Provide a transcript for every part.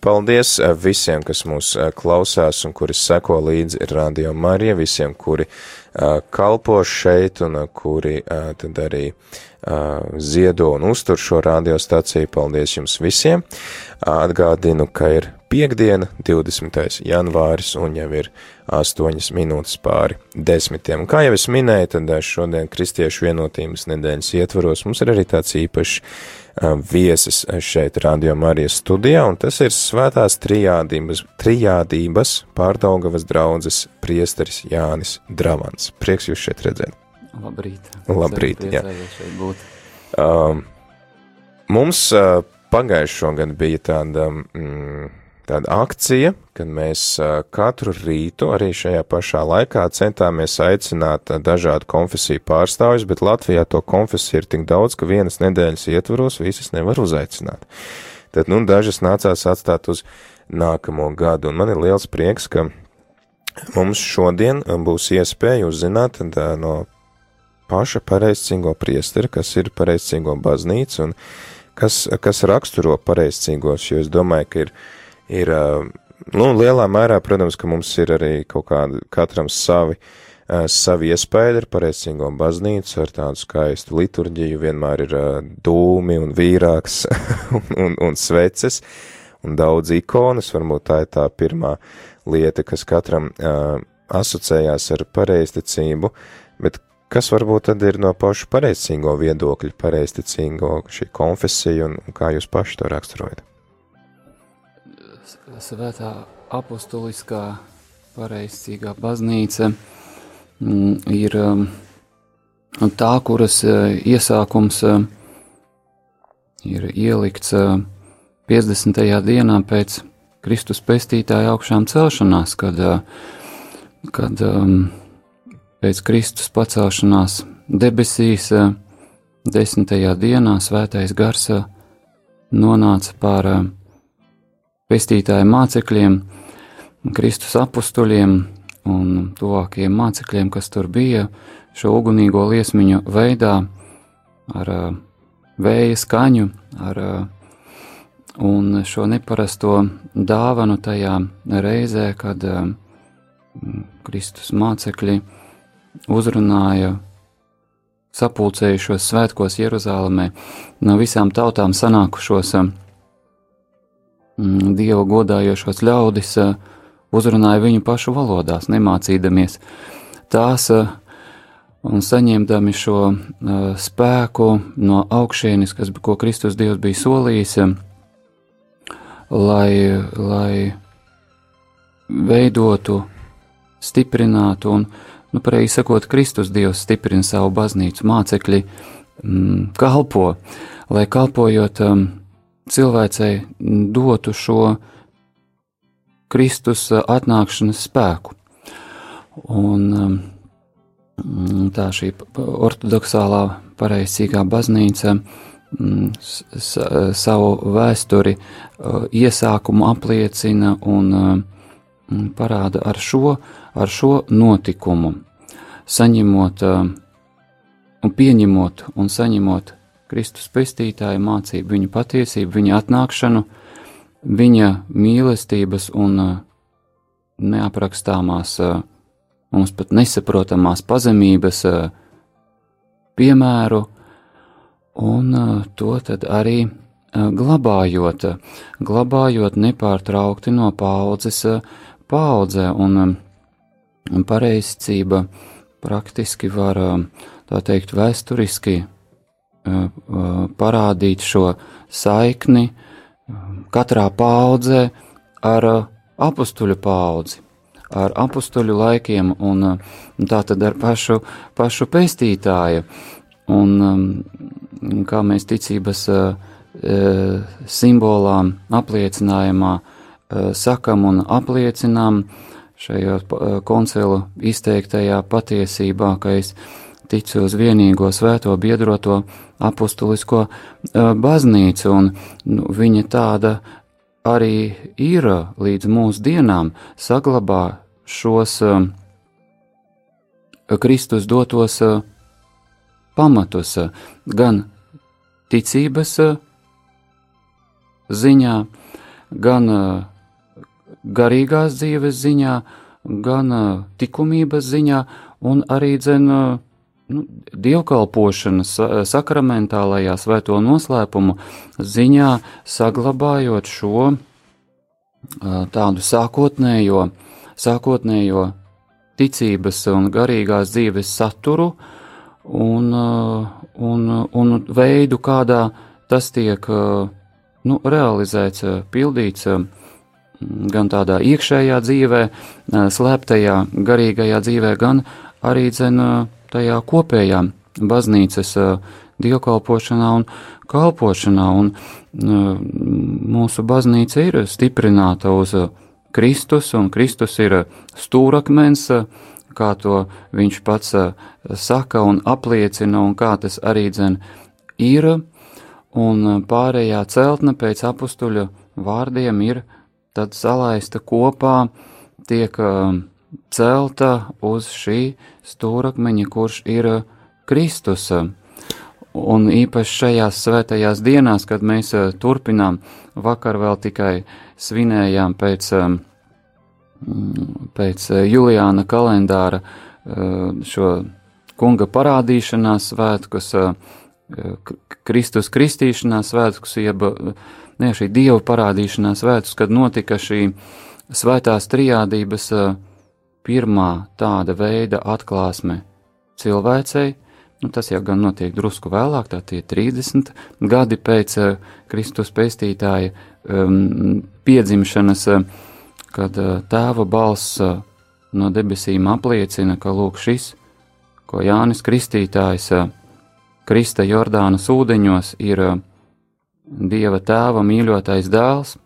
Paldies eh, visiem, kas mūs eh, klausās un kuri seko līdzi Radio Marija, visiem, kuri uh, kalpo šeit un kuri tad arī ziedo un uztur šo radiostaciju. Paldies jums visiem! Atgādinu, ka ir piekdiena, 20. janvāris, un jau ir 8 minūtes pāri desmitiem. Kā jau es minēju, tad šodien Kristiešu vienotības nedēļas ietvaros mums ir arī tāds īpašs viesis šeit Radio Marijas studijā, un tas ir svētās trijādības, trijādības pārdaugavas draudzes priesteris Jānis Dravans. Prieks jūs šeit redzēt. Labrīt. Labrīt, jā. Um, mums uh, pagājušo gadu bija tāda mm, tāda akcija, kad mēs katru rītu arī šajā pašā laikā centāmies aicināt dažādu konfesiju pārstāvjus, bet Latvijā to konfesiju ir tik daudz, ka vienas nedēļas ietvaros visas nevar uzaicināt. Tad, nu, dažas nācās atstāt uz nākamo gadu, un man ir liels prieks, ka mums šodien būs iespēja uzzināt no paša pareizcīgo priesteri, kas ir pareizcīgo baznīca un kas, kas raksturo pareizcīgos, jo es domāju, ka ir ir, nu, lielā mērā, protams, ka mums ir arī kaut kādi, katram savi, savi iespēja ar pareizīgo baznīcu, ar tādu skaistu liturģiju, vienmēr ir dūmi un vīrāks un, un, un sveces un daudz ikonas, varbūt tā ir tā pirmā lieta, kas katram asociējās ar pareizticību, bet kas varbūt tad ir no pašu pareizcīgo viedokļu, pareizticīgo šī konfesija un, un kā jūs paši to raksturojat? Svētā apustuliskā pareizcīgā baznīca mm, ir um, tā, kuras uh, iesākums uh, ir ielikts 50. Uh, dienā pēc Kristus pestītāja augšām celšanās, kad, kad um, pēc Kristus pacelšanās debesīs desmitajā dienā svētais gars nonāca pār pestītāja mācekļiem, Kristus apstuļiem un tuvākajiem mācekļiem, kas tur bija, šo ugunīgo liesmiņu veidā ar uh, vēja skaņu, ar uh, un šo neparasto dāvanu tajā reizē, kad uh, Kristus mācekļi uzrunāja sapulcējušos svētkos Jeruzalemē no visām tautām sanākušos Mm, dievu godājošos ļaudis eh, uzrunāja viņu pašu valodās, nemācīdamies. Tās eh, un saņemdami šo eh, spēku no augšienes, kas, ko Kristus Dievs bija solījis, lai, lai veidotu, stiprinātu un, nu, pareizi sakot, Kristus Dievs stiprina savu baznīcu, mācekļi mm, kalpo, lai kalpojot um, cilvēcei dotu šo Kristus atnākšanas spēku. Un um, tā šī ortodoksālā pareizcīgā baznīca mm, savu vēsturi uh, iesākumu apliecina un um, parāda ar šo, ar šo notikumu, saņemot um, un pieņemot un saņemot Kristus pestītāja mācību, viņa patiesību, viņa atnākšanu, viņa mīlestības un uh, neaprakstāmās, uh, mums pat nesaprotamās pazemības uh, piemēru, un to tad arī glabājot, glabājot nepārtraukti no paudzes paudzē, un pareizcība praktiski var, tā teikt, vēsturiski parādīt šo saikni katrā paudzē ar apstuļu paudzi, ar apstuļu laikiem un tā tad ar pašu, pašu pestītāju. Un kā mēs ticības simbolām, apliecinājumā sakam un apliecinām šajā koncilu izteiktajā patiesībā, ka es ticu uz vienīgo svēto biedroto apustulisko baznīcu, un nu, viņa tāda arī ir līdz mūsdienām, saglabā šos Kristus dotos pamatus gan ticības ziņā, gan garīgās dzīves ziņā, gan likumības ziņā, un arī dzen, nu, dievkalpošanas sakramentālajā svēto noslēpumu ziņā, saglabājot šo tādu sākotnējo, sākotnējo ticības un garīgās dzīves saturu un, un, un veidu, kādā tas tiek nu, realizēts, pildīts gan tādā iekšējā dzīvē, slēptajā garīgajā dzīvē, gan arī dzen tajā kopējā baznīcas dievkalpošanā un kalpošanā, un mūsu baznīca ir stiprināta uz Kristus, un Kristus ir stūrakmens, kā to viņš pats saka un apliecina, un kā tas arī dzen ir, un pārējā celtne pēc apustuļa vārdiem ir tad salaista kopā, tiek celta uz šī stūrakmeņa, kurš ir Kristus. Un īpaši šajās svētajās dienās, kad mēs uh, turpinām, vakar vēl tikai svinējām pēc, uh, pēc uh, Juliāna kalendāra šo kunga parādīšanās svētkus, Kristus kristīšanās svētkus, jeb ne, šī dieva parādīšanās svētkus, kad notika šī svētās trijādības pirmā tāda veida atklāsme cilvēcei, Nu, tas jau gan notiek drusku vēlāk, tā tie 30 gadi pēc uh, Kristus pestītāja um, piedzimšanas, uh, kad uh, tēva balss uh, no debesīm apliecina, ka lūk šis, ko Jānis Kristītājs uh, Krista Jordānas ūdeņos ir uh, Dieva tēva mīļotais dēls,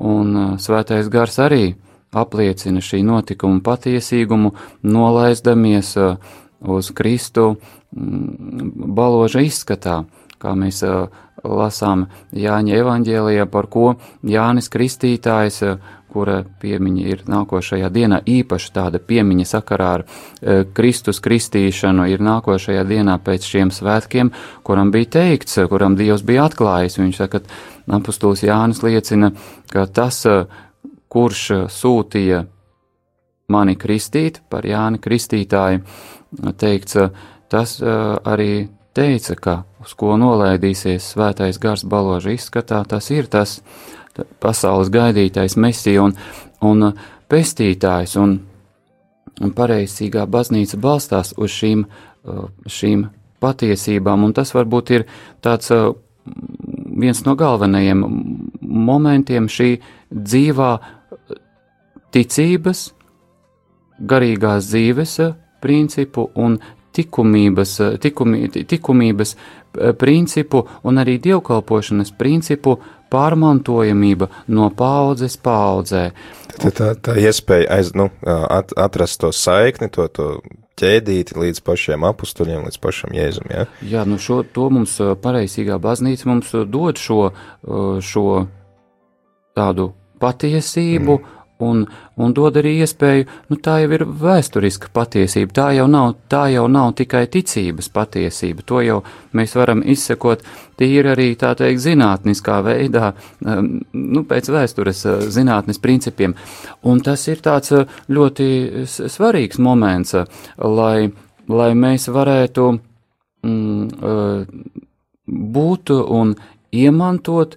un uh, svētais gars arī apliecina šī notikuma patiesīgumu, nolaizdamies uz Kristu mm, baloža izskatā, kā mēs lasām Jāņa evaņģēlijā, par ko Jānis Kristītājs, kura piemiņa ir nākošajā dienā, īpaši tāda piemiņa sakarā ar Kristus kristīšanu, ir nākošajā dienā pēc šiem svētkiem, kuram bija teikts, kuram Dievs bija atklājis. Viņš saka, ka apustulis Jānis liecina, ka tas, kurš sūtīja mani kristīt par Jāni Kristītāju, teikts, tas arī teica, ka uz ko nolaidīsies svētais gars baloža izskatā, tas ir tas pasaules gaidītais mesija un, un pestītājs, un, un pareizīgā baznīca balstās uz šīm, šīm patiesībām, un tas varbūt ir tāds viens no galvenajiem momentiem šī dzīvā ticības, garīgās dzīves principu un tikumības, tikumi, tikumības eh, principu un arī dievkalpošanas principu pārmantojamība no paudzes paudzē. Tā, tā, tā iespēja aiz, nu, at, atrast to saikni, to, to ķēdīti līdz pašiem apstuļiem, līdz pašam jēzum. Ja? Jā, nu šo, to mums pareizīgā baznīca mums dod šo, šo tādu patiesību. Mm un, un dod arī iespēju, nu tā jau ir vēsturiska patiesība, tā jau nav, tā jau nav tikai ticības patiesība, to jau mēs varam izsekot tīri arī tā teikt zinātniskā veidā, um, nu pēc vēstures uh, zinātnes principiem, un tas ir tāds uh, ļoti svarīgs moments, uh, lai, lai mēs varētu mm, būt un iemantot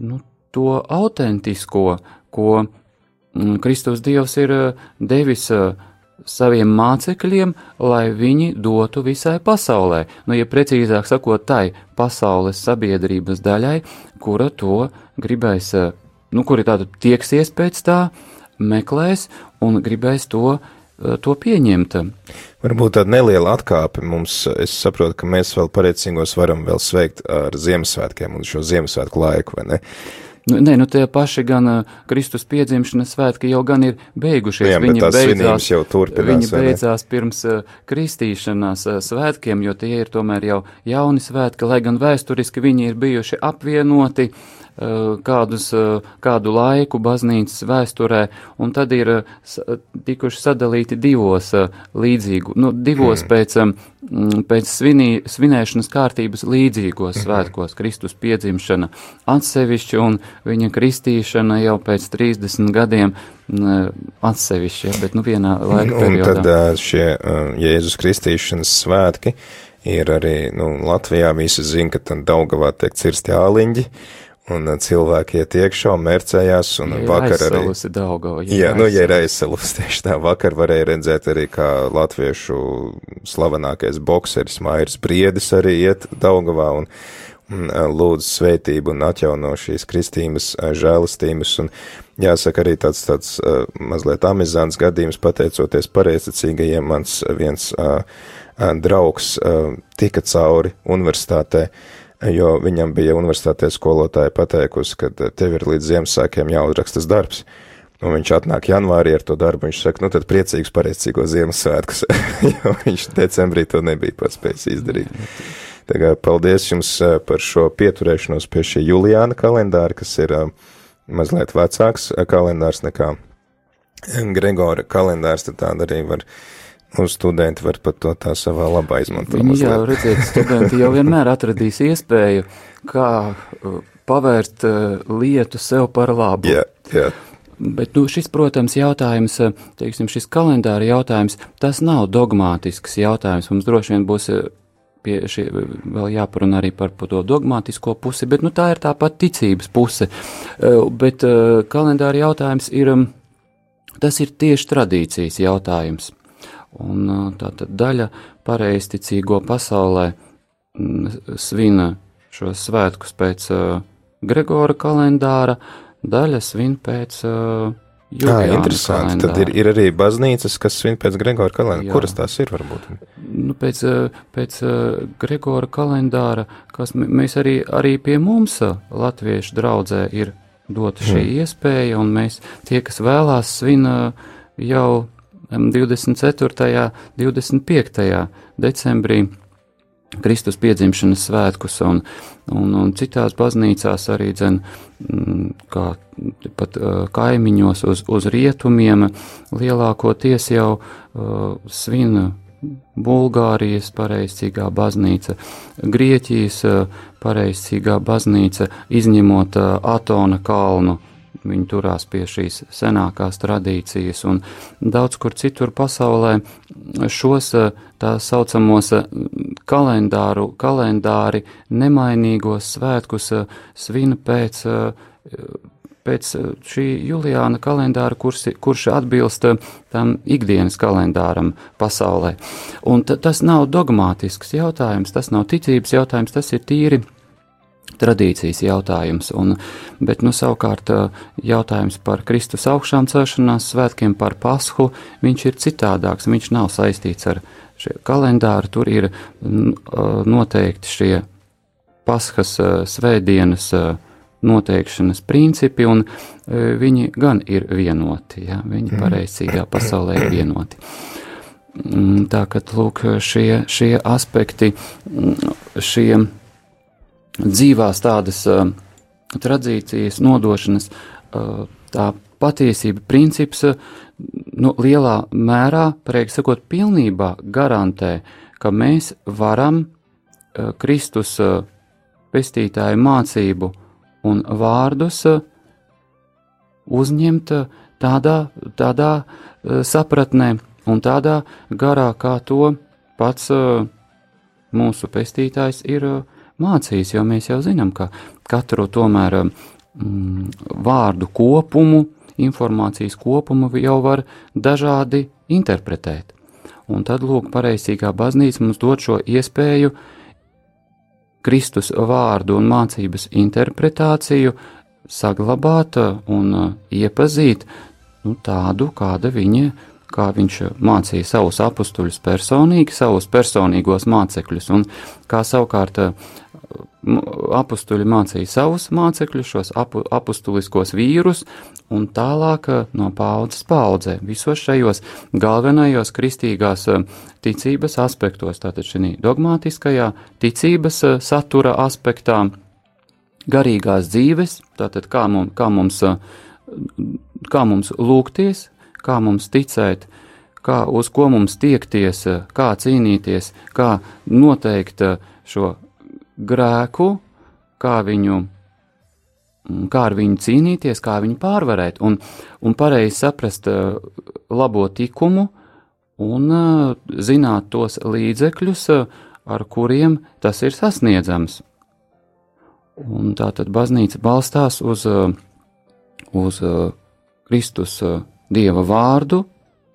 nu, to autentisko, ko Kristus Dievs ir eh, devis eh, saviem mācekļiem, lai viņi dotu visai pasaulē, nu, ja precīzāk sakot, tai pasaules sabiedrības daļai, kura to gribēs, eh, nu, kuri tādu tieksies pēc tā, meklēs un gribēs to, to pieņemt. Varbūt tāda neliela atkāpe mums, es saprotu, ka mēs vēl pareicīgos varam vēl sveikt ar Ziemassvētkiem un šo Ziemassvētku laiku, vai ne? Nu, nē, nu tie paši gan uh, Kristus piedzimšanas svētki jau gan ir beigušies. Jā, viņi beidzās, jau turpinās, viņi beidzās pirms uh, kristīšanās uh, svētkiem, jo tie ir tomēr jau jauni svētki, lai gan vēsturiski viņi ir bijuši apvienoti kādus, kādu laiku baznīcas vēsturē, un tad ir tikuši sadalīti divos līdzīgu, nu, divos mm. pēc, pēc svinī, svinēšanas kārtības līdzīgos mm. svētkos, Kristus piedzimšana atsevišķi un viņa kristīšana jau pēc 30 gadiem atsevišķi, ja, bet nu vienā laika periodā. Un tad šie Jēzus kristīšanas svētki ir arī, nu, Latvijā visi zina, ka tad Daugavā tiek cirsti āliņģi, un cilvēki iet iekšā un mērcējās, un ja vakar arī. Daugava, ja jā, nu, ja ir aizsalus, tieši tā, vakar varēja redzēt arī, kā latviešu slavenākais bokseris Mairis Briedis arī iet Daugavā, un, un lūdzu svētību un atjauno šīs kristīmas žēlistības, un jāsaka arī tāds, tāds uh, mazliet amizants gadījums, pateicoties pareizticīgajiem, mans viens uh, draugs tika cauri universitātē, jo viņam bija universitātē skolotāja pateikusi, ka tev ir līdz Ziemassvētkiem jāuzrakstas darbs. Un viņš atnāk janvārī ar to darbu, viņš saka, nu tad priecīgs pareicīgo Ziemassvētkus, jo viņš decembrī to nebija paspējis izdarīt. Tagad paldies jums par šo pieturēšanos pie šī Juliāna kalendāra, kas ir mazliet vecāks kalendārs nekā Gregora kalendārs, tad tāda arī var Un studenti var pat to tā savā labā izmantot. Jau redziet, studenti jau vienmēr atradīs iespēju, kā uh, pavērt uh, lietu sev par labu. Jā, jā. Bet nu, šis, protams, jautājums, uh, teiksim, šis kalendāra jautājums, tas nav dogmātisks jautājums. Mums droši vien būs pie šī vēl jāparunā arī par, par to dogmātisko pusi, bet nu, tā ir tāpat ticības puse. Bet kalendāra jautājums ir, um, tas ir tieši tradīcijas jautājums. Un tātad daļa pareizticīgo pasaulē svina šos svētkus pēc Gregora kalendāra, daļa svin pēc Jā, interesanti. Kalendāra. Tad ir, ir arī baznīcas, kas svin pēc Gregora kalendāra. Kuras tās ir, varbūt? Nu, pēc, pēc Gregora kalendāra, kas mēs arī, arī pie mums, latviešu draudzē, ir dota šī hmm. iespēja, un mēs tie, kas vēlās, svin jau 24. un 25. decembrī Kristus piedzimšanas svētkus, un, un, un citās baznīcās arī dzen, mm, kā pat uh, kaimiņos uz, uz rietumiem lielākoties jau uh, svina Bulgārijas pareizcīgā baznīca, Grieķijas uh, pareizcīgā baznīca, izņemot Atona kalnu viņi turās pie šīs senākās tradīcijas, un daudz kur citur pasaulē šos eh, tā saucamos eh, kalendāru, kalendāri nemainīgos svētkus eh, svina pēc, pēc šī Juliāna kalendāra, kurš, kurš atbilst tam ikdienas kalendāram pasaulē. Un tas nav dogmātisks jautājums, tas nav ticības jautājums, tas ir tīri tradīcijas jautājums, un, bet, nu, savukārt jautājums par Kristus augšām celšanās svētkiem, par pashu, viņš ir citādāks, viņš nav saistīts ar šie kalendāru, tur ir noteikti šie paskas svētdienas noteikšanas principi, un viņi gan ir vienoti, ja, viņi mhm. pareizcīgā pasaulē ir vienoti. Mm, tā kā, lūk, šie, šie aspekti, mm, šie dzīvās tādas uh, tradīcijas nodošanas, uh, tā patiesība princips, uh, nu, lielā mērā, pareizi sakot, pilnībā garantē, ka mēs varam uh, Kristus uh, pestītāju mācību un vārdus uh, uzņemt uh, tādā, tādā uh, sapratnē un tādā garā, kā to pats uh, mūsu pestītājs ir uh, mācījis, jo mēs jau zinām, ka katru tomēr mm, vārdu kopumu, informācijas kopumu jau var dažādi interpretēt. Un tad, lūk, pareizīgā baznīca mums dod šo iespēju Kristus vārdu un mācības interpretāciju saglabāt un iepazīt nu, tādu, kāda viņa ir kā viņš mācīja savus apstuļus personīgi, savus personīgos mācekļus, un kā savukārt apstuļi mācīja savus mācekļus, šos apu, apustuliskos vīrus, un tālāk no paudzes paudzē visos šajos galvenajos kristīgās ticības aspektos, tātad šī dogmātiskajā ticības satura aspektā, garīgās dzīves, tātad kā mums, kā mums, kā mums lūgties, kā mums ticēt, kā uz ko mums tiekties, kā cīnīties, kā noteikt šo grēku, kā viņu, kā ar viņu cīnīties, kā viņu pārvarēt, un, un pareizi saprast labo tikumu un zināt tos līdzekļus, ar kuriem tas ir sasniedzams. Un tā tad baznīca balstās uz, uz Kristus Dieva vārdu,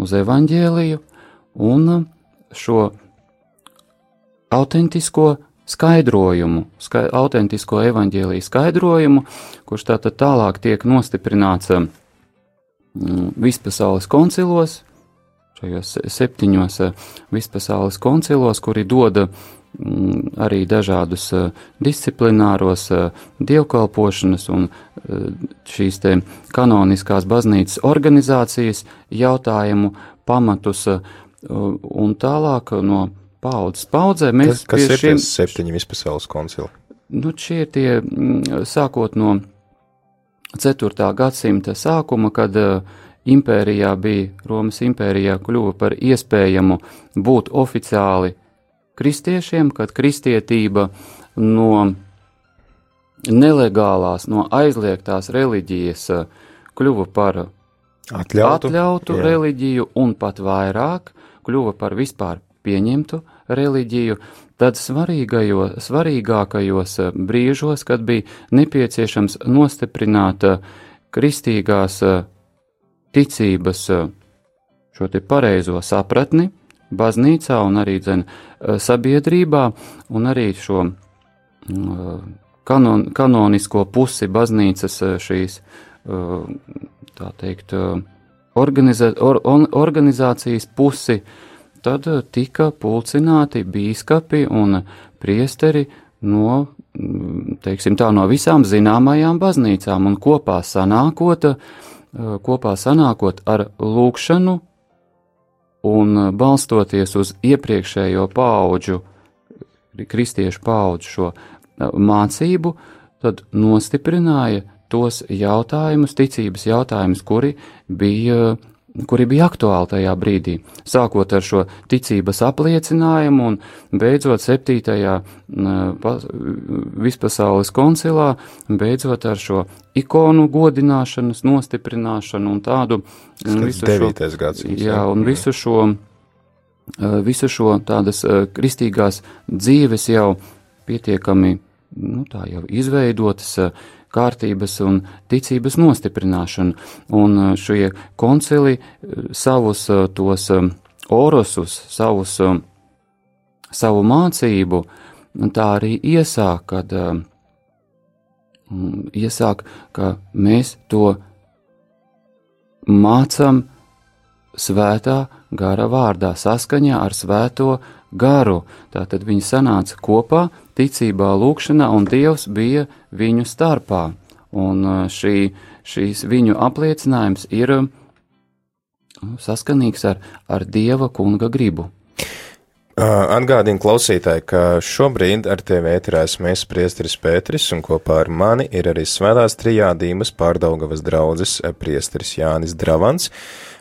uz evaņģēliju un šo autentisko skaidrojumu, ska, autentisko evaņģēlīju skaidrojumu, kurš tātad tālāk tiek nostiprināts vispasaules koncilos, šajos septiņos vispasaules koncilos, kuri doda Mm, arī dažādus eh, disciplināros eh, dievkalpošanas un šīs te kanoniskās baznīcas organizācijas jautājumu pamatus un tālāk no paudzes paudzē mēs kas, kas ir šiem septiņi vispasaules koncili? Nu, šie ir tie mm, sākot no 4. gadsimta sākuma, kad impērijā bija, Romas impērijā kļuva par iespējamu būt oficiāli kristiešiem, kad kristietība no nelegālās, no aizliegtās reliģijas eh, kļuva par atļautu, atļautu reliģiju un pat vairāk kļuva par vispār pieņemtu reliģiju, tad svarīgākajos eh, brīžos, kad bija nepieciešams nostiprināt eh, kristīgās ticības šo te pareizo sapratni, baznīcā un arī dzen, eh, sabiedrībā, un arī šo mm, kanon, kanonisko pusi baznīcas eh, šīs, eh, tā teikt, organizā, or, organizācijas pusi, tad tika pulcināti bīskapi un priesteri no, mm, teiksim tā, no visām zināmajām baznīcām un kopā sanākot, kopā sanākot ar lūkšanu un balstoties uz iepriekšējo paudžu, kristiešu paudžu šo uh, mācību, tad nostiprināja tos jautājumus, ticības jautājumus, kuri bija kuri bija aktuāli tajā brīdī. Sākot ar šo ticības apliecinājumu un beidzot 7. vispasaules koncilā, beidzot ar šo ikonu godināšanas, nostiprināšanu un tādu visu šo, gadsimts, jā, un visu šo, visu šo tādas kristīgās dzīves jau pietiekami, nu tā jau izveidotas, kārtības un ticības nostiprināšanu. Un uh, šie koncili uh, savus uh, tos um, orosus, savus, um, savu mācību, tā arī iesāk, kad um, mm, iesāk, ka mēs to mācam svētā gara vārdā, saskaņā ar svēto garu. Tātad viņi sanāca kopā, ticībā, lūkšanā, un Dievs bija viņu starpā. Un šī, šīs viņu apliecinājums ir saskanīgs ar, ar Dieva kunga gribu. Atgādinu klausītāji, ka šobrīd ar tevi ēterā esmu es priesteris Pēteris, un kopā ar mani ir arī svētās trijādīmas pārdaugavas draudzes priesteris Jānis Dravans.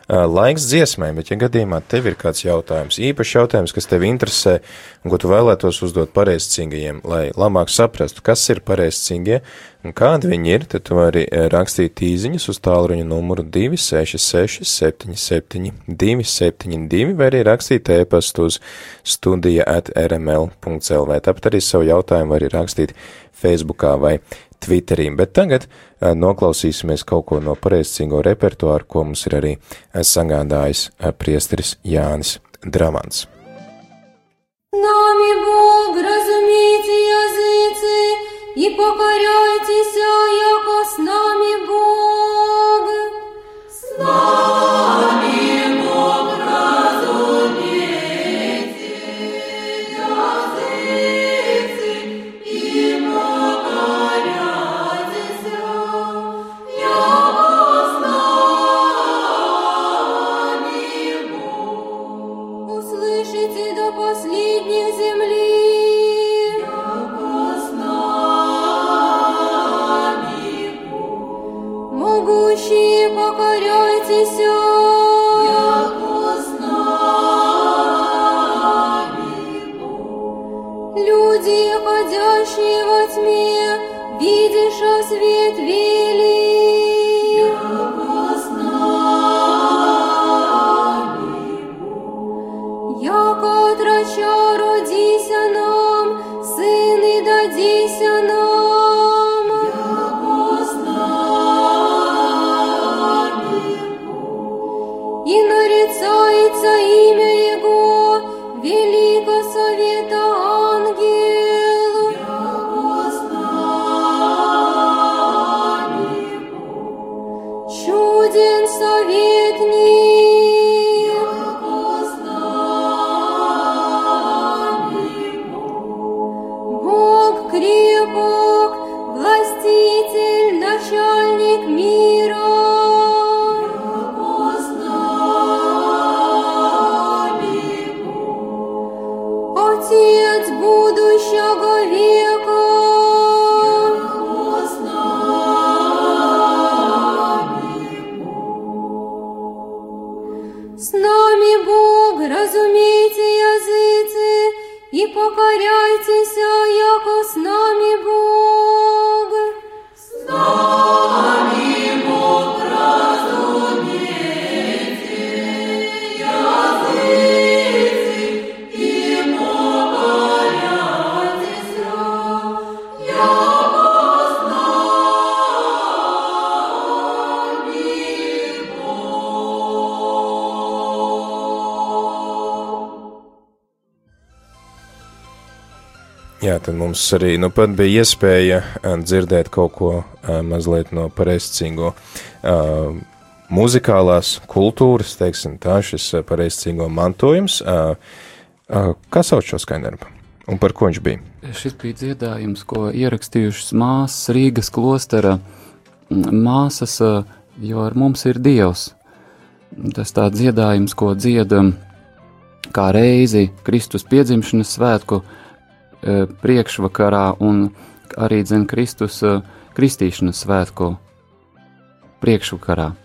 Laiks dziesmai, bet ja gadījumā tev ir kāds jautājums, īpašs jautājums, kas tev interesē, un ko tu vēlētos uzdot pareizcīgajiem, lai labāk saprastu, kas ir pareizcīgie un kādi viņi ir, tad tu vari rakstīt īziņas uz tālruņa numuru 266 77 272 vai arī rakstīt ēpastu uz studija at rml.lv. Tāpat arī savu jautājumu vari rakstīt Facebookā vai Twitterī, bet tagad uh, noklausīsimies kaut ko no pareizcīgo repertuāru, ko mums ir arī uh, sagādājis uh, priesteris Jānis Dramans. Нами Бог, разумейте языцы, и покоряйтесь, яко с нами Бог. С нами with thee. Mums arī nu pat bija iespēja ā, dzirdēt kaut ko ā, mazliet no pareizcīgo ā, muzikālās kultūras, teiksim tā, šis pareizcīgo mantojums. Kā sauc šo skaņdarbu? Un par ko viņš bija? Šis bija dziedājums, ko ierakstījušas māsas Rīgas klostera māsas, jo ar mums ir Dievs. Tas tā dziedājums, ko dziedam kā reizi Kristus piedzimšanas svētku e, priekšvakarā un arī dzen Kristus e, kristīšanas svētku priekšvakarā. E,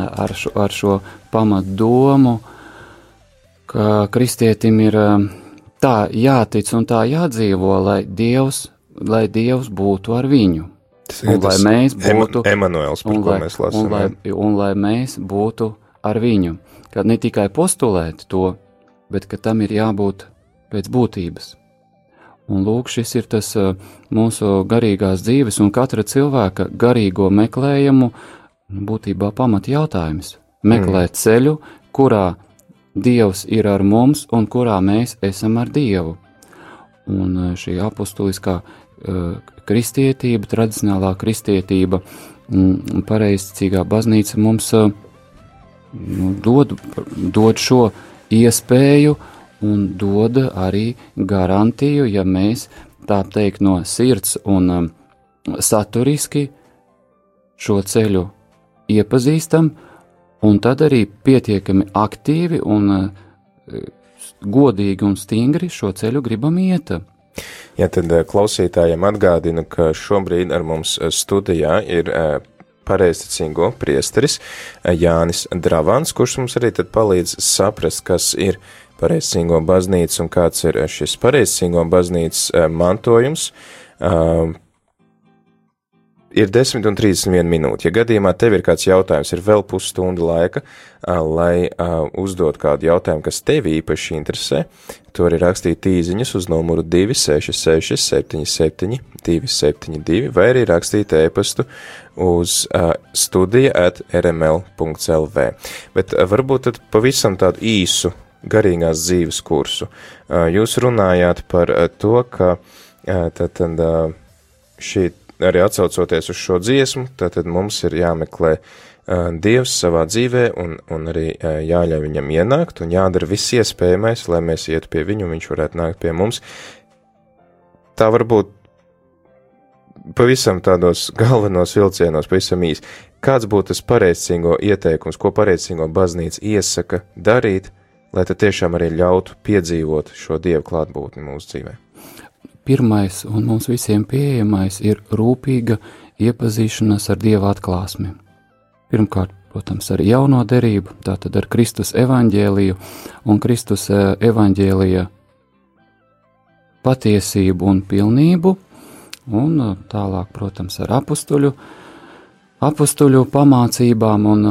Ar šo, ar šo pamatu domu, ka kristietim ir e, tā jātic un tā jādzīvo, lai Dievs, lai Dievs būtu ar viņu. Tas Un lai mēs būtu- Emanuēls, par un ko lai, mēs un, lasām. lai, jā. un lai mēs būtu ar viņu. Kad ne tikai postulēt to, bet ka tam ir jābūt pēc būtības. Un lūk, šis ir tas uh, mūsu garīgās dzīves un katra cilvēka garīgo meklējumu būtībā pamat jautājums. Meklēt ceļu, kurā Dievs ir ar mums un kurā mēs esam ar Dievu. Un uh, šī apustuliskā uh, kristietība, tradicionālā kristietība, mm, pareizcīgā baznīca mums uh, nu, dod, dod šo iespēju un dod arī garantiju, ja mēs tā teikt no sirds un um, saturiski šo ceļu iepazīstam, un tad arī pietiekami aktīvi un uh, godīgi un stingri šo ceļu gribam iet. Jā, tad eh, klausītājiem atgādinu, ka šobrīd ar mums eh, studijā ir pareizticīgo priesteris Jānis Dravans, kurš mums arī tad palīdz saprast, kas ir pareizticīgo baznīca un kāds ir eh, šis pareizticīgo baznīcas eh, mantojums. Uh, ir 10 un 31 minūte. Ja gadījumā tev ir kāds jautājums, ir vēl pusstunda laika, lai uzdot kādu jautājumu, kas tevi īpaši interesē, to arī rakstīt īziņas uz numuru 266 77 272 vai arī rakstīt ēpastu uz studija at rml.lv. Bet varbūt tad pavisam tādu īsu garīgās dzīves kursu. Uh, jūs runājāt par uh, to, ka uh, tad, tad, uh, šī arī atsaucoties uz šo dziesmu, tad mums ir jāmeklē uh, Dievs savā dzīvē un, un arī uh, jāļauj viņam ienākt un jādara viss iespējamais, lai mēs ietu pie viņu un viņš varētu nākt pie mums. Tā varbūt pavisam tādos galvenos vilcienos, pavisam īsi. Kāds būtu tas pareizcīgo ieteikums, ko pareizcīgo baznīca iesaka darīt, lai tad tiešām arī ļautu piedzīvot šo Dievu klātbūtni mūsu dzīvē? Pirmais un mums visiem pieejamais ir rūpīga iepazīšanās ar Dieva atklāsmi. pirmkārt, protams, ar jauno derību, tātad ar Kristus evaņģēliju un Kristus evaņģēlija patiesību un pilnību, un tālāk, protams, ar apstuļu, apstuļu pamācībām un,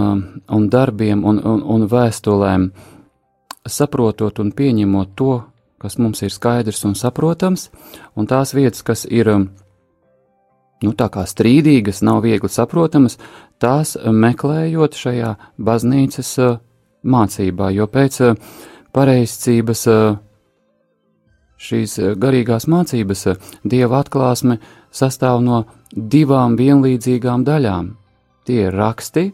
un darbiem un, un, un vēstulēm, saprotot un pieņemot to, kas mums ir skaidrs un saprotams, un tās vietas, kas ir nu, tā kā strīdīgas, nav viegli saprotamas, tās meklējot šajā baznīcas mācībā, jo pēc pareizcības šīs garīgās mācības dieva atklāsme sastāv no divām vienlīdzīgām daļām. Tie ir raksti,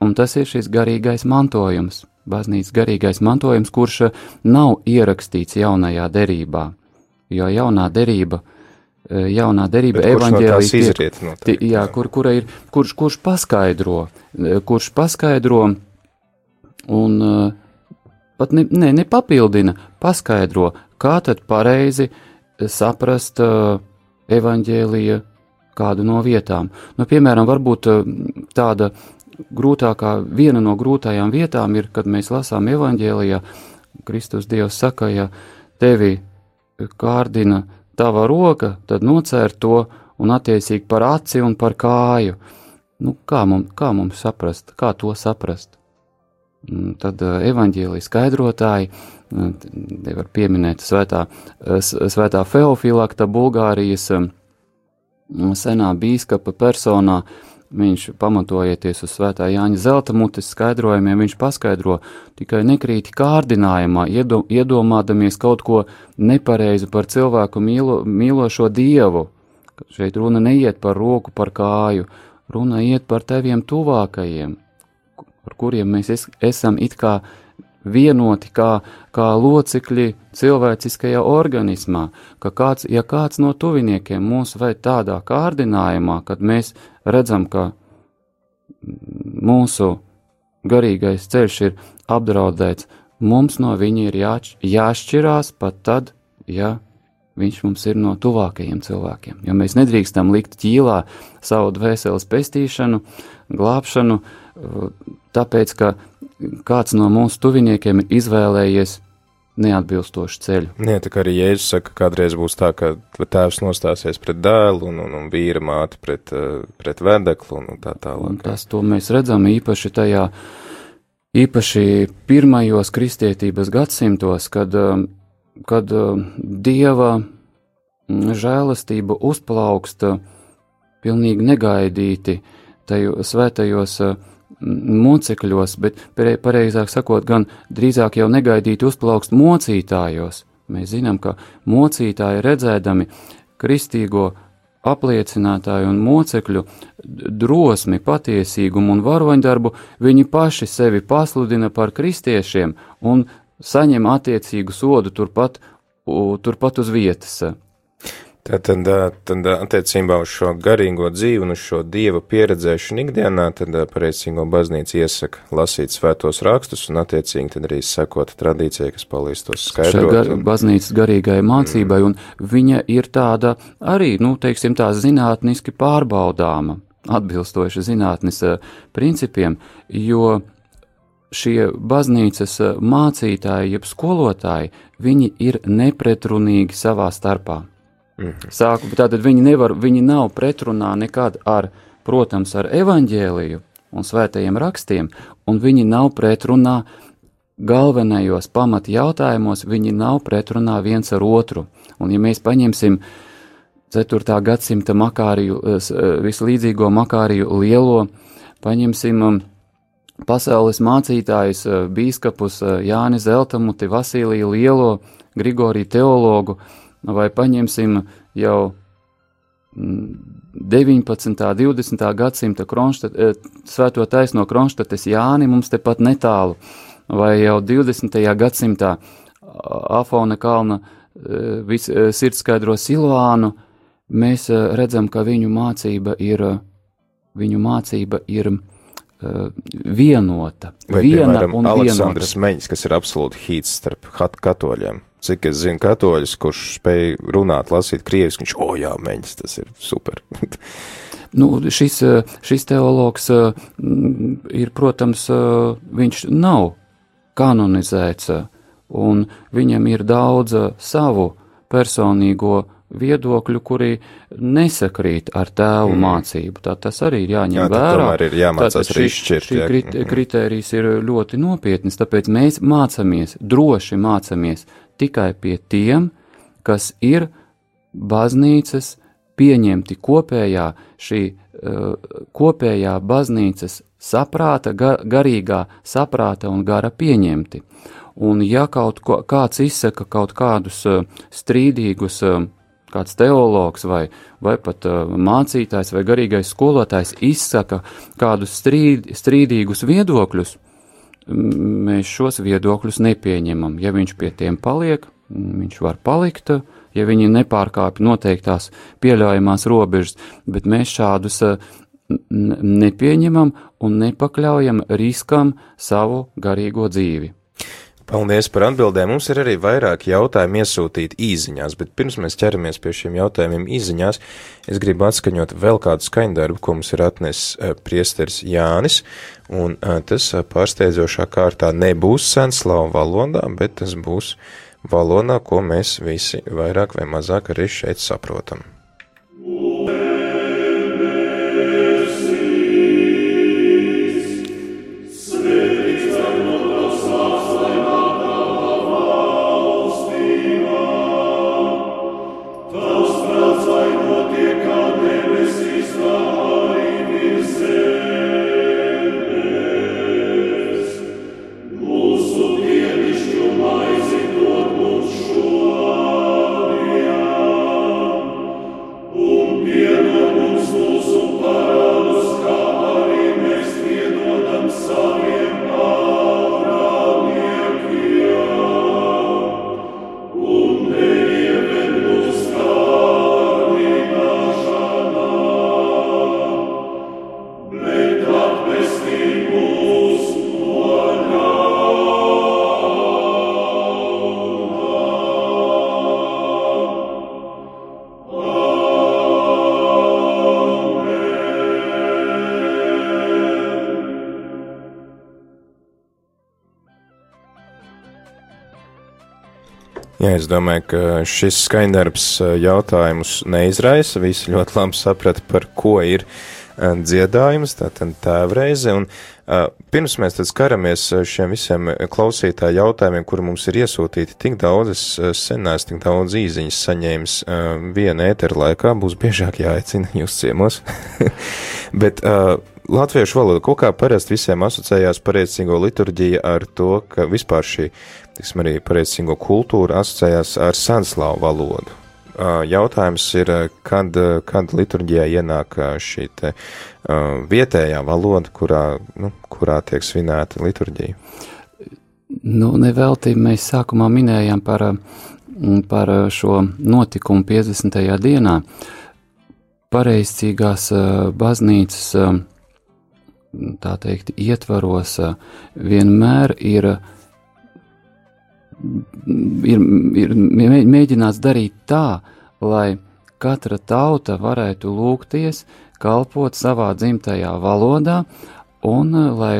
un tas ir šis garīgais mantojums, baznīcas garīgais mantojums, kurš nav ierakstīts jaunajā derībā, jo jaunā derība Eh, jaunā derība evaņģēlijas no izriet, tie, jā, kur, kura ir, kurš, kurš paskaidro, eh, kurš paskaidro un eh, pat ne, ne, nepapildina, paskaidro, kā tad pareizi saprast evaņģēlija kādu no vietām. Nu, piemēram, varbūt tāda grūtākā, viena no grūtajām vietām ir, kad mēs lasām evaņģēlijā, Kristus Dievs saka, ja tevi kārdina tava roka, tad nocēr to un attiecīgi par aci un par kāju. Nu, kā, mums, kā mums saprast, kā to saprast? Tad uh, evaņģēlijas skaidrotāji, nevar uh, pieminēt svētā, uh, svētā Feofilakta Bulgārijas senā bīskapa personā, Viņš, pamatojoties uz svētā Jāņa zelta mutes skaidrojumiem, viņš paskaidro tikai nekrīti kārdinājumā, iedo, iedomādamies kaut ko nepareizu par cilvēku mīlo, mīlošo dievu. Šeit runa neiet par roku, par kāju, runa iet par teviem tuvākajiem, ar kuriem mēs es, esam it kā vienoti kā, kā locekļi cilvēciskajā organismā, ka kāds, ja kāds no tuviniekiem mūs vai tādā kārdinājumā, kad mēs redzam, ka mūsu garīgais ceļš ir apdraudēts, mums no viņa ir jāč, jāšķirās pat tad, ja viņš mums ir no tuvākajiem cilvēkiem. Jo mēs nedrīkstam likt ķīlā savu dvēseles pestīšanu, glābšanu, tāpēc, ka kāds no mūsu tuviniekiem ir izvēlējies neatbilstošu ceļu. Nē, tā kā arī Jēzus saka, kādreiz būs tā, ka tēvs nostāsies pret dēlu un, un, un vīra māte pret, eh, pret vedeklu un tā tālāk. Un tas to mēs redzam īpaši tajā, īpaši pirmajos kristietības gadsimtos, kad, eh, kad eh, Dieva žēlastība uzplauksta pilnīgi negaidīti tajos svētajos mocekļos, bet pareizāk sakot, gan drīzāk jau negaidīti uzplaukst mocītājos. Mēs zinām, ka mocītāji redzēdami kristīgo apliecinātāju un mocekļu drosmi, patiesīgumu un varoņdarbu, viņi paši sevi pasludina par kristiešiem un saņem attiecīgu sodu turpat, turpat uz vietas. Tātad, tad attiecībā uz šo garīgo dzīvi un uz šo dieva pieredzēšanu ikdienā, tad pareicīgo baznīca iesaka lasīt svētos rakstus un attiecīgi tad arī sekot tradīcijai, kas palīdz tos skaidrot. Gar, baznīcas garīgai mācībai, mm. un viņa ir tāda arī, nu, teiksim tā, zinātniski pārbaudāma, atbilstoši zinātnes principiem, jo šie baznīcas mācītāji, jeb skolotāji, viņi ir nepretrunīgi savā starpā. Mhm. Sāku, tātad viņi, nevar, viņi nav pretrunā nekad ar, protams, ar evaņģēliju un svētajiem rakstiem, un viņi nav pretrunā galvenajos pamat jautājumos, viņi nav pretrunā viens ar otru. Un ja mēs paņemsim 4. gadsimta makāriju, vislīdzīgo makāriju lielo, paņemsim um, pasaules mācītājus, bīskapus Jāni Zeltamuti, Vasīliju Lielo, Grigoriju teologu, vai paņemsim jau 19. un 20. gadsimta kronštat, eh, svēto taisno Kronštates Jāni mums tepat netālu, vai jau 20. gadsimtā Afona kalna eh, vis, eh, sirdskaidro Silvānu, mēs redzam, ka viņu mācība ir, viņu mācība ir vienota. Vai, viena piemēram, un Aleksandrs vienota. Meņš, kas ir absolūti hīts starp katoļiem cik es zinu, katoļus, kurš spēj runāt, lasīt krieviski, viņš, o jā, meņas, tas ir super. Nu, šis, šis teologs ir, protams, viņš nav kanonizēts, un viņam ir daudz savu personīgo viedokļu, kuri nesakrīt ar tēvu mm. mācību. Tā tas arī ir jāņem Jā, vērā. ir jāmācās arī šī- šķirt, Šī krit, Mhm. kritērijs ir ļoti nopietnis, tāpēc mēs mācāmies, droši mācāmies tikai pie tiem, kas ir baznīcas pieņemti kopējā šī uh, kopējā baznīcas saprāta, ga, garīgā saprāta un gara pieņemti. Un ja kaut ko, kāds izsaka kaut kādus uh, strīdīgus, uh, kāds teologs vai, vai pat uh, mācītājs vai garīgais skolotājs izsaka kādus strīd, strīdīgus viedokļus, mēs šos viedokļus nepieņemam. Ja viņš pie tiem paliek, viņš var palikt, ja viņi nepārkāpj noteiktās pieļaujamās robežas, bet mēs šādus uh, nepieņemam un nepakļaujam riskam savu garīgo dzīvi. Paldies par atbildēm. Mums ir arī vairāk jautājumu iesūtīt īziņās, bet pirms mēs ķeramies pie šiem jautājumiem īziņās, es gribu atskaņot vēl kādu skaņdarbu, ko mums ir atnesis uh, priesteris Jānis, un uh, tas uh, pārsteidzošā kārtā nebūs senslāvu valodā, bet tas būs valodā, ko mēs visi vairāk vai mazāk arī šeit saprotam. Jā, es domāju, ka šis skaņdarbs eh, jautājumus neizraisa. Visi ļoti labi saprata, par ko ir eh, dziedājums, tātad tēvreize. Un uh, pirms mēs tad skaramies šiem visiem klausītāju jautājumiem, kuri mums ir iesūtīti tik daudz, es sen neesmu tik daudz īziņas saņēmis uh, viena ētera laikā, būs biežāk jāaicina jūs ciemos. Bet uh, latviešu valoda kaut kā parasti visiem asociējās pareicīgo liturģiju ar to, ka vispār šī, tiksim, arī pareicīgo kultūra asociējās ar sanslāvu valodu. Jautājums ir, kad, kad liturģijā ienāk šī te vietējā valoda, kurā, nu, kurā tiek svinēta liturģija. Nu, nevelti mēs sākumā minējām par, par šo notikumu 50. dienā. Pareizcīgās baznīcas, tā teikt, ietvaros vienmēr ir, ir, ir mē- mēģināts darīt tā, lai katra tauta varētu lūgties, kalpot savā dzimtajā valodā, un eh, lai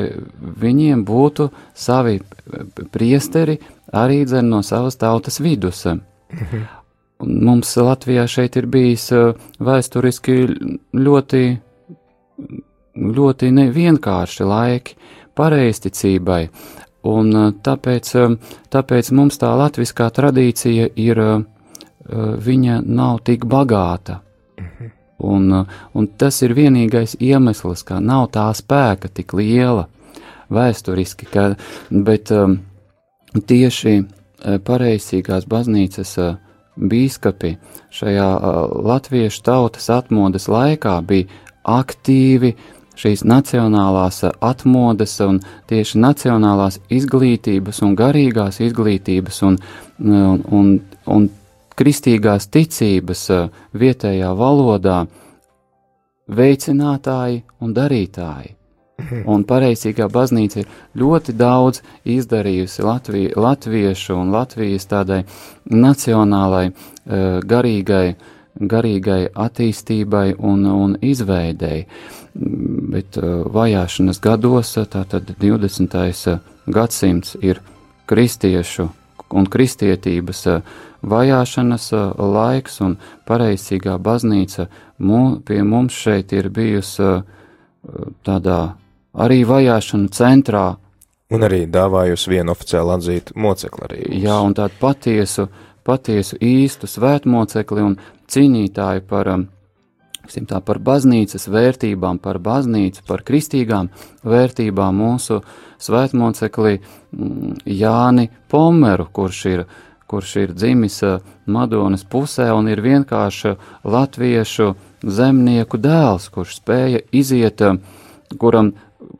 viņiem būtu savi eh, priesteri arī dzen no savas tautas vidus. Un Mums Latvijā šeit ir bijis eh, vēsturiski ļoti, ļoti nevienkārši laiki pareizticībai, un eh, tāpēc, eh, tāpēc mums tā latviskā tradīcija ir, eh, viņa nav tik bagāta. Un, uh, un tas ir vienīgais iemesls, ka nav tā spēka tik liela vēsturiski, ka, bet um, tieši uh, pareizīgās baznīcas uh, bīskapi šajā uh, latviešu tautas atmodas laikā bija aktīvi šīs nacionālās uh, atmodas un tieši nacionālās izglītības un garīgās izglītības un, un, un, un kristīgās ticības uh, vietējā valodā veicinātāji un darītāji. Un pareizīgā baznīca ir ļoti daudz izdarījusi Latvie, latviešu un Latvijas tādai nacionālai, uh, garīgai, garīgai attīstībai un, un izveidēji. Bet uh, vajāšanas gados, tātad 20. gadsimts ir kristiešu un kristietības vajāšanas laiks, un pareizīgā baznīca mū, pie mums šeit ir bijusi tādā arī vajāšanu centrā. Un arī dāvājusi vienu oficiāli atzītu mocekli arī. Mums. Jā, un tādu patiesu, patiesu īstu svētmocekli un cīnītāju par, tā, par baznīcas vērtībām, par baznīcu, par kristīgām vērtībām mūsu svētmocekli Jāni Pomeru, kurš ir kurš ir dzimis eh, Madonas pusē un ir vienkārši latviešu zemnieku dēls, kurš spēja iziet, eh, kuram,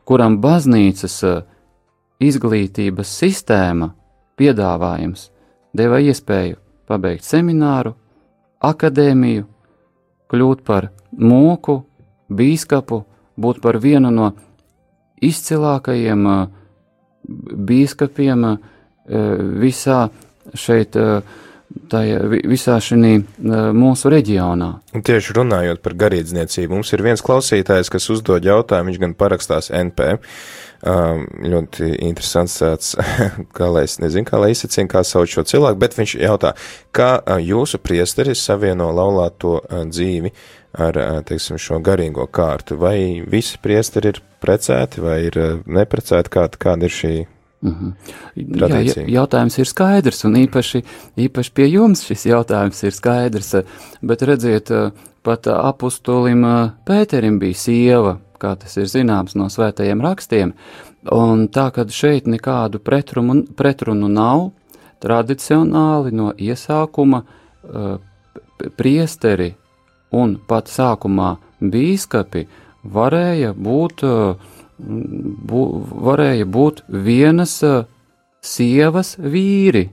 kuram baznīcas eh, izglītības sistēma piedāvājums deva iespēju pabeigt semināru, akadēmiju, kļūt par mūku, bīskapu, būt par vienu no izcilākajiem bīskapiem visā šeit eh, tajā visā šī eh, mūsu reģionā. Tieši runājot par garīdzniecību, mums ir viens klausītājs, kas uzdod jautājumu, viņš gan parakstās NP. Um, ļoti interesants tāds, kā lai es nezinu, kā lai izsacīnu, kā sauc šo cilvēku, bet viņš jautā, kā uh, jūsu priesteris savieno laulāto dzīvi ar, teiksim, šo garīgo kārtu, vai visi priesteri ir precēti vai ir neprecēti, kāda, kāda ir šī Mm -hmm. Jā, jautājums ir skaidrs, un īpaši, īpaši pie jums šis jautājums ir skaidrs. Bet redziet, pat apustulim Pēterim bija sieva, kā tas ir zināms no svētajiem rakstiem. Un tā, ka šeit nekādu pretrunu, pretrunu nav, tradicionāli no iesākuma priesteri un pat sākumā bīskapi varēja būt uh, bū, varēja būt vienas sievas vīri.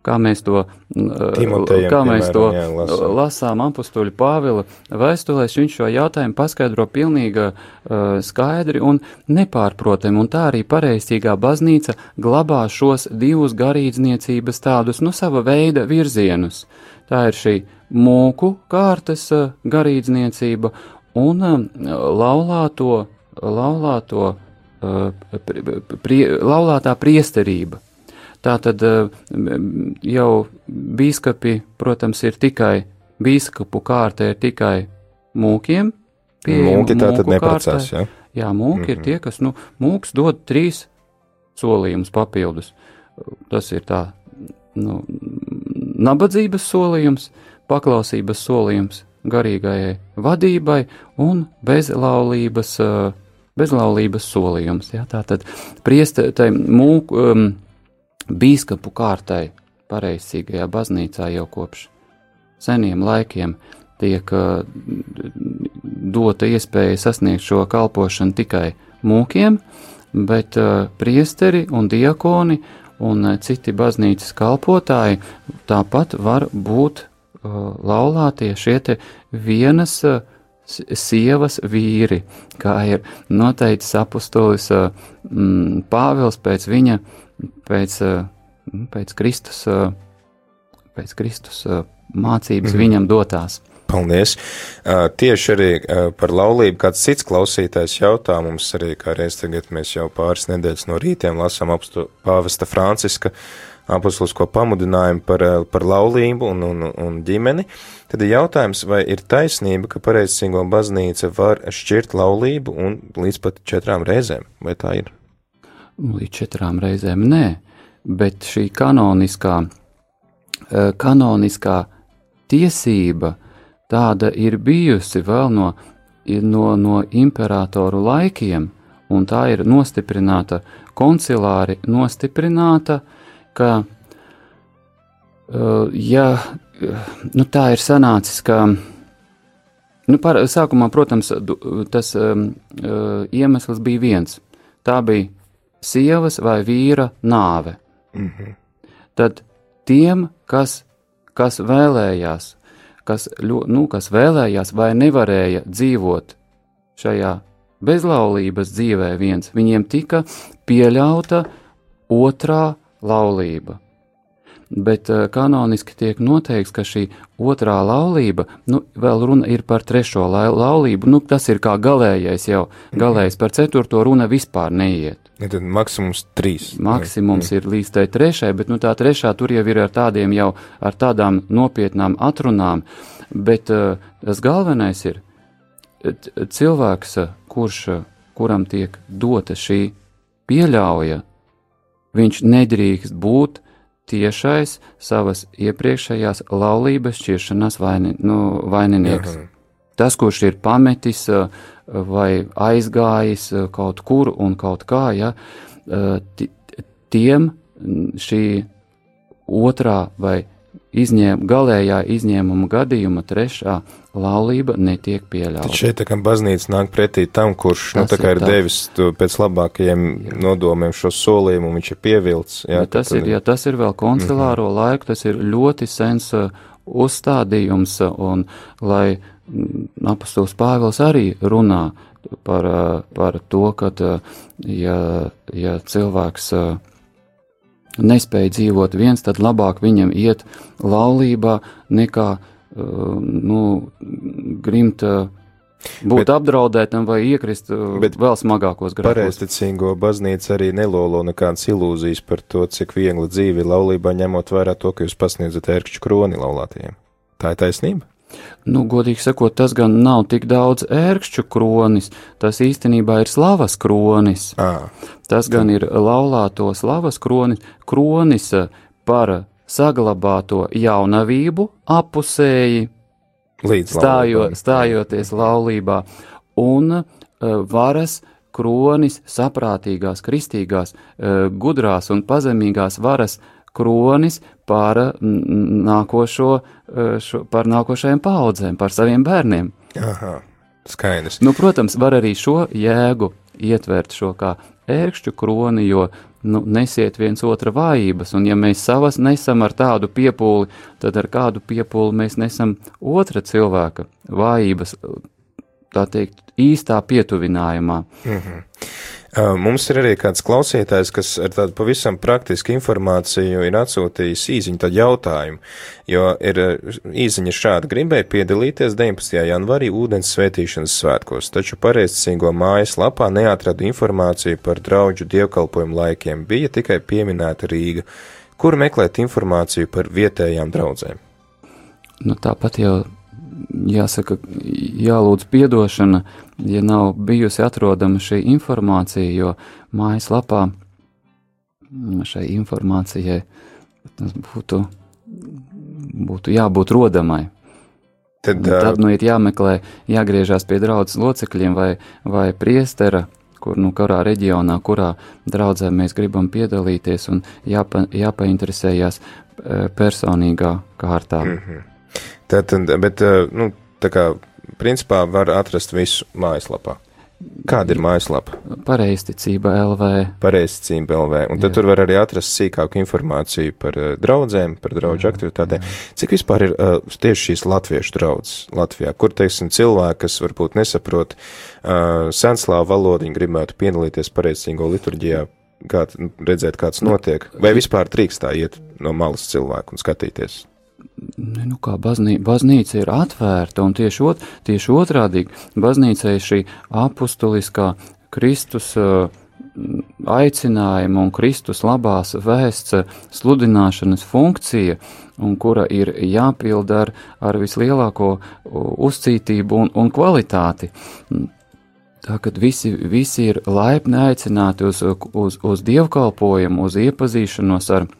Kā mēs to, Timotejam, kā mēs to jā, lasām. lasām apakstuļu Pāvila vēstulēs, viņš šo jautājumu paskaidro pilnīgi uh, skaidri un nepārprotami, un tā arī pareiztīgā baznīca glabā šos divus garīdzniecības tādus, nu, sava veida virzienus. Tā ir šī mūku kārtas uh, garīdzniecība un uh, laulāto laulāto, uh, prie, laulātā priesterība. Tā tad uh, jau bīskapi, protams, ir tikai, bīskapu kārta ir tikai mūkiem. Mūki tā tad neprecās, jā? Ja? Jā, mūki mm -hmm. ir tie, kas, nu, mūks dod trīs solījumus papildus. Tas ir tā, nu, nabadzības solījums, paklausības solījums garīgajai vadībai un bezlaulības, eh, bezlaulības solījums. Ja? Tātad priestei mūku um, bīskapu kārtai pareizcīgajā baznīcā jau kopš seniem laikiem tiek uh, dota iespēja sasniegt šo kalpošanu tikai mūkiem, bet uh, priesteri un diakoni un citi baznīcas kalpotāji tāpat var būt laulātie šie te vienas sievas vīri, kā ir noteicis apustulis mm, Pāvils pēc viņa, pēc, mm, pēc Kristus, pēc Kristus mācības mm. viņam dotās. Paldies! Tieši arī par laulību kāds cits klausītājs jautā mums arī, kā reiz tagad mēs jau pāris nedēļas no rītiem lasām apstu pāvesta Franciska uh, apustulisko pamudinājumu par, eh, par laulību un, un, un ģimeni, tad ir jautājums, vai ir taisnība, ka pareizcīgo baznīca var šķirt laulību un līdz pat četrām reizēm, vai tā ir? Līdz četrām reizēm nē, bet šī kanoniskā, eh, kanoniskā tiesība tāda ir bijusi vēl no, no, no imperatoru laikiem, un tā ir nostiprināta koncilāri, nostiprināta uh, ka, uh, ja nu, tā ir sanācis, ka nu, par, sākumā, protams, tas um, iemesls bija viens. Tā bija sievas vai vīra nāve. Mm -hmm. Tad tiem, kas, kas vēlējās, kas, nu, kas vēlējās vai nevarēja dzīvot šajā bezlaulības dzīvē viens, viņiem tika pieļauta otrā laulība. Bet uh, kanoniski tiek noteikts, ka šī otrā laulība, nu, vēl runa ir par trešo la laulību, nu, tas ir kā galējais jau, galējais par ceturto runa vispār neiet. Ja tad maksimums trīs. Maksimums ir līdz tai trešai, bet nu, tā trešā tur jau ir ar tādiem jau, ar tādām nopietnām atrunām, bet uh, tas galvenais ir cilvēks, kurš, kuram tiek dota šī pieļauja, viņš nedrīkst būt tiešais savas iepriekšējās laulības šķiršanās vaini, nu, vaininieks. Aha. Tas, kurš ir pametis vai aizgājis kaut kur un kaut kā, ja, tiem šī otrā vai izņēm, galējā izņēmuma gadījuma trešā laulība netiek pieļauta. Tad šeit tā kā baznīca nāk pretī tam, kurš, nu, tas nu, tā kā ir, ir devis pēc labākajiem nodomiem šo solījumu, viņš ir pievilcis. Jā, tas tad... ir, ja tas ir vēl koncilāro mm -hmm. laiku, tas ir ļoti sens uh, uzstādījums, uh, un lai mm, apostols Pāvils arī runā par, uh, par to, ka, ja, ja cilvēks nespēja dzīvot viens, tad labāk viņam iet laulībā nekā uh, nu, grimt. Uh, Būt bet, apdraudētam vai iekrist bet vēl smagākos grēkos. Pareizticīgo baznīca arī nelolo nekādas ilūzijas par to, cik viegli dzīve laulībā, ņemot vērā to, ka jūs pasniedzat ērkšķu kroni laulātajiem. Tā ir taisnība? Nu, godīgi sakot, tas gan nav tik daudz ērkšķu kronis, tas īstenībā ir slavas kronis. À, tas gan ir laulāto slavas kronis, kronis par saglabāto jaunavību apusēji, līdz stājo, stājoties laulībā, un uh, varas kronis saprātīgās, kristīgās, uh, gudrās un pazemīgās varas kronis par nākošo, e, šo, par nākošajām paudzēm, par saviem bērniem. Aha, skaidrs. Nu, protams, var arī šo jēgu ietvert šo kā ērkšķu kroni, jo nu, nesiet viens otra vājības, un ja mēs savas nesam ar tādu piepūli, tad ar kādu piepūli mēs nesam otra cilvēka vājības, tā teikt, īstā pietuvinājumā. Mm -hmm. Mums ir arī kāds klausītājs, kas ar tādu pavisam praktisku informāciju ir atsūtījis īziņu tādu jautājumu, jo ir īziņa šāda gribēja piedalīties 19. janvarī ūdens svētīšanas svētkos, taču pareizcīgo mājas lapā neatradu informāciju par draudžu dievkalpojumu laikiem, bija tikai pieminēta Rīga. Kur meklēt informāciju par vietējām draudzēm? Nu, tāpat jau jāsaka, jālūdz piedošana, ja nav bijusi atrodama šī informācija, jo mājaslapā šai informācijai tas būtu, būtu jābūt rodamai. Tad, uh... tad nu ir jāmeklē, jāgriežās pie draudzes locekļiem vai, vai priestera, kur, nu, kurā reģionā, kurā draudzē mēs gribam piedalīties un jāpa, jāpainteresējās personīgā kārtā. Mm -hmm. Tātad, bet, nu, tā kā, principā var atrast visu mājaslapā. Kāda ir mājaslapa? Pareizticība LV. Pareizticība LV. Un tad Jā. tur var arī atrast sīkāku informāciju par uh, draudzēm, par draudžu aktivitātēm. Cik vispār ir uh, tieši šīs latviešu draudzes Latvijā, kur, teiksim, cilvēki, kas varbūt nesaprot uh, senslāvu valodu, viņi gribētu piedalīties pareizīgo liturģijā, kā redzēt, kāds notiek, vai vispār drīkst tā iet no malas cilvēku un skatīties? Nu, kā baznī, baznīca ir atvērta, un tieši, ot, tieši otrādi baznīcai šī apustuliskā Kristus uh, aicinājuma un Kristus labās vēsts sludināšanas funkcija, un kura ir jāpilda ar, ar vislielāko uzcītību un, un kvalitāti. Tā kā visi, visi ir laipni aicināti uz, uz, uz dievkalpojumu, uz iepazīšanos ar viņu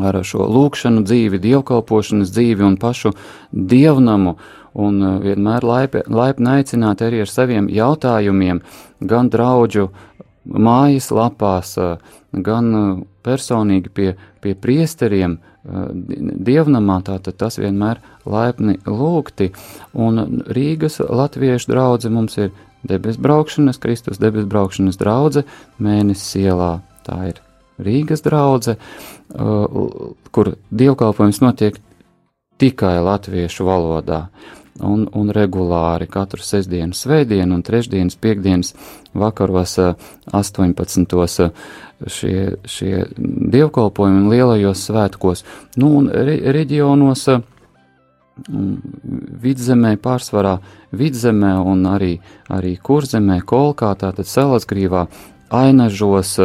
ar šo lūkšanu dzīvi, dievkalpošanas dzīvi un pašu dievnamu, un uh, vienmēr laipni laip aicināt arī ar saviem jautājumiem, gan draudžu mājas lapās, uh, gan uh, personīgi pie, pie priesteriem dievnamā, tātad tas vienmēr laipni lūgti, un Rīgas latviešu draudze mums ir debes braukšanas, Kristus debes braukšanas draudze mēnesis ielā, tā ir Rīgas draudzene, uh, kur dievkalpojums notiek tikai latviešu valodā. un, un regulāri katru sestdienu, svētdienu un trešdienas, piekdienas vakaros 18. šie, šie dievkalpojumi un lielajos svētkos. Nu, un re, reģionos vidzemē, pārsvarā vidzemē un arī, arī kurzemē, kolkā, tātad salasgrīvā, ainažos,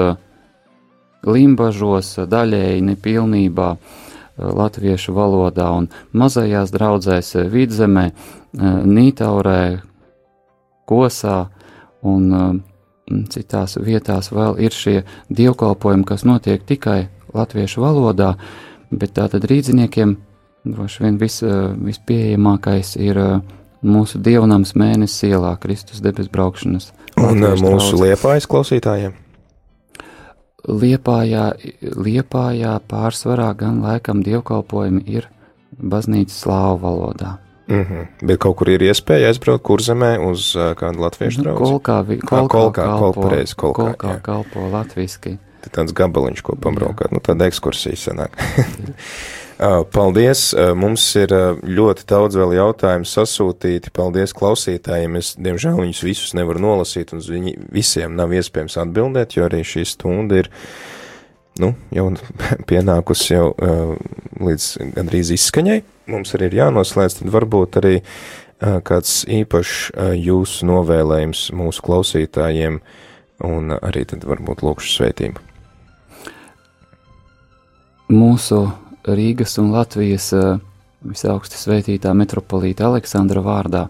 limbažos, daļēji nepilnībā latviešu valodā un mazajās draudzēs vidzemē, nītaurē, kosā un citās vietās vēl ir šie dievkalpojumi, kas notiek tikai latviešu valodā, bet tātad rīdziniekiem droši vien vis, vispieejamākais ir mūsu dievnams mēnesis ielā, Kristus debes braukšanas. Un mūsu liepājas klausītājiem? Liepājā, liepājā pārsvarā gan laikam dievkalpojumi ir baznīcas slāvu valodā. Mm -hmm. Bet kaut kur ir iespēja aizbraukt kurzemē uz uh, kādu latviešu draugu? Kolkā, vi, kolkā, kolkā, kalpo, kolpareiz, kolkā, kolkā jā. kalpo latviski. Tad tāds gabaliņš, ko pabraukāt, nu tāda ekskursija sanāk. Paldies! Mums ir ļoti daudz vēl jautājumu sasūtīti. Paldies klausītājiem. Es, diemžēl, viņus visus nevaru nolasīt, un uz viņi visiem nav iespējams atbildēt, jo arī šī stunda ir, nu, jau pienākusi jau līdz gandrīz izskaņai. Mums arī ir jānoslēdz, tad varbūt arī kāds īpašs jūsu novēlējums mūsu klausītājiem, un arī tad varbūt lūkšu svētību. Mūsu Rīgas un Latvijas eh, visaugsti svētītā metropolīta Aleksandra vārdā.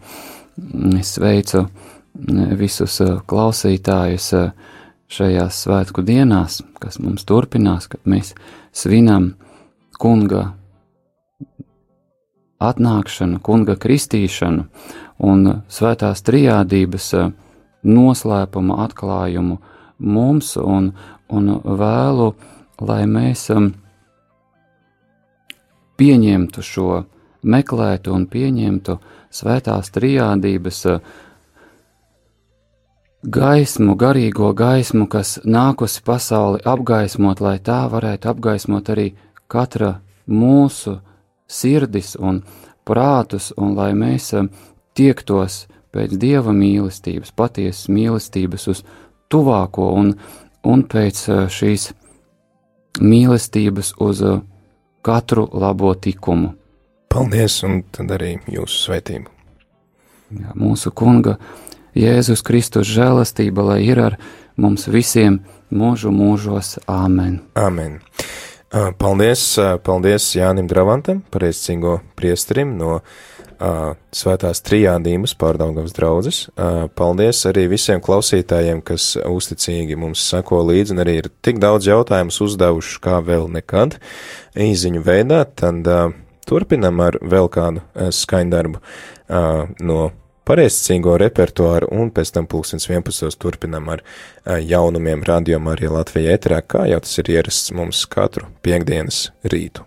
Es sveicu eh, visus eh, klausītājus šajās svētku dienās, kas mums turpinās, kad mēs svinam kunga atnākšanu, kunga kristīšanu un svētās trijādības noslēpuma atklājumu mums un, un vēlu, lai mēs um, pieņemtu šo, meklētu un pieņemtu svētās trijādības eh, gaismu, garīgo gaismu, kas nākusi pasauli apgaismot, lai tā varētu apgaismot arī katra mūsu sirdis un prātus, un lai mēs eh, tiektos pēc dieva mīlestības, patiesas mīlestības uz tuvāko un, un pēc eh, šīs mīlestības uz katru labo likumu. Paldies, un tad arī jūsu svētību. Jā, mūsu kunga Jēzus Kristus žēlastība, lai ir ar mums visiem mūžu mūžos. Āmen. Āmen. Paldies, paldies Jānim Dravantam, pareizcīgo priesterim no uh, svētās trijādības pārdaugavas draudzes. Paldies arī visiem klausītājiem, kas uzticīgi mums sako līdzi un arī ir tik daudz jautājumus uzdevuši kā vēl nekad īziņu veidā, tad turpinam ar vēl kādu skaņdarbu no pareizcīgo repertuāru un pēc tam pulkstens 11. turpinam ar jaunumiem radiomā arī Latvijā eterā, kā jau tas ir ierasts mums katru piekdienas rītu.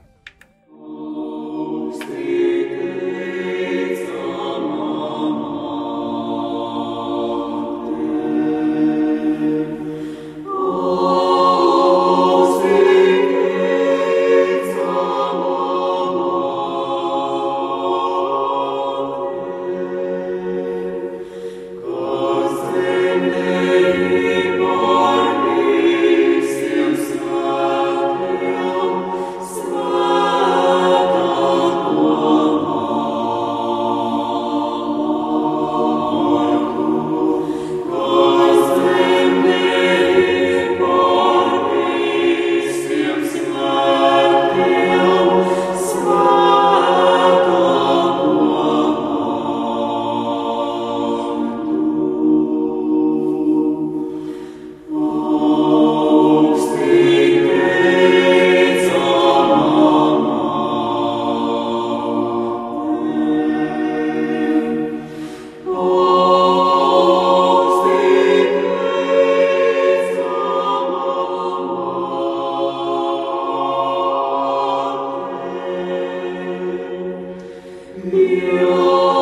Io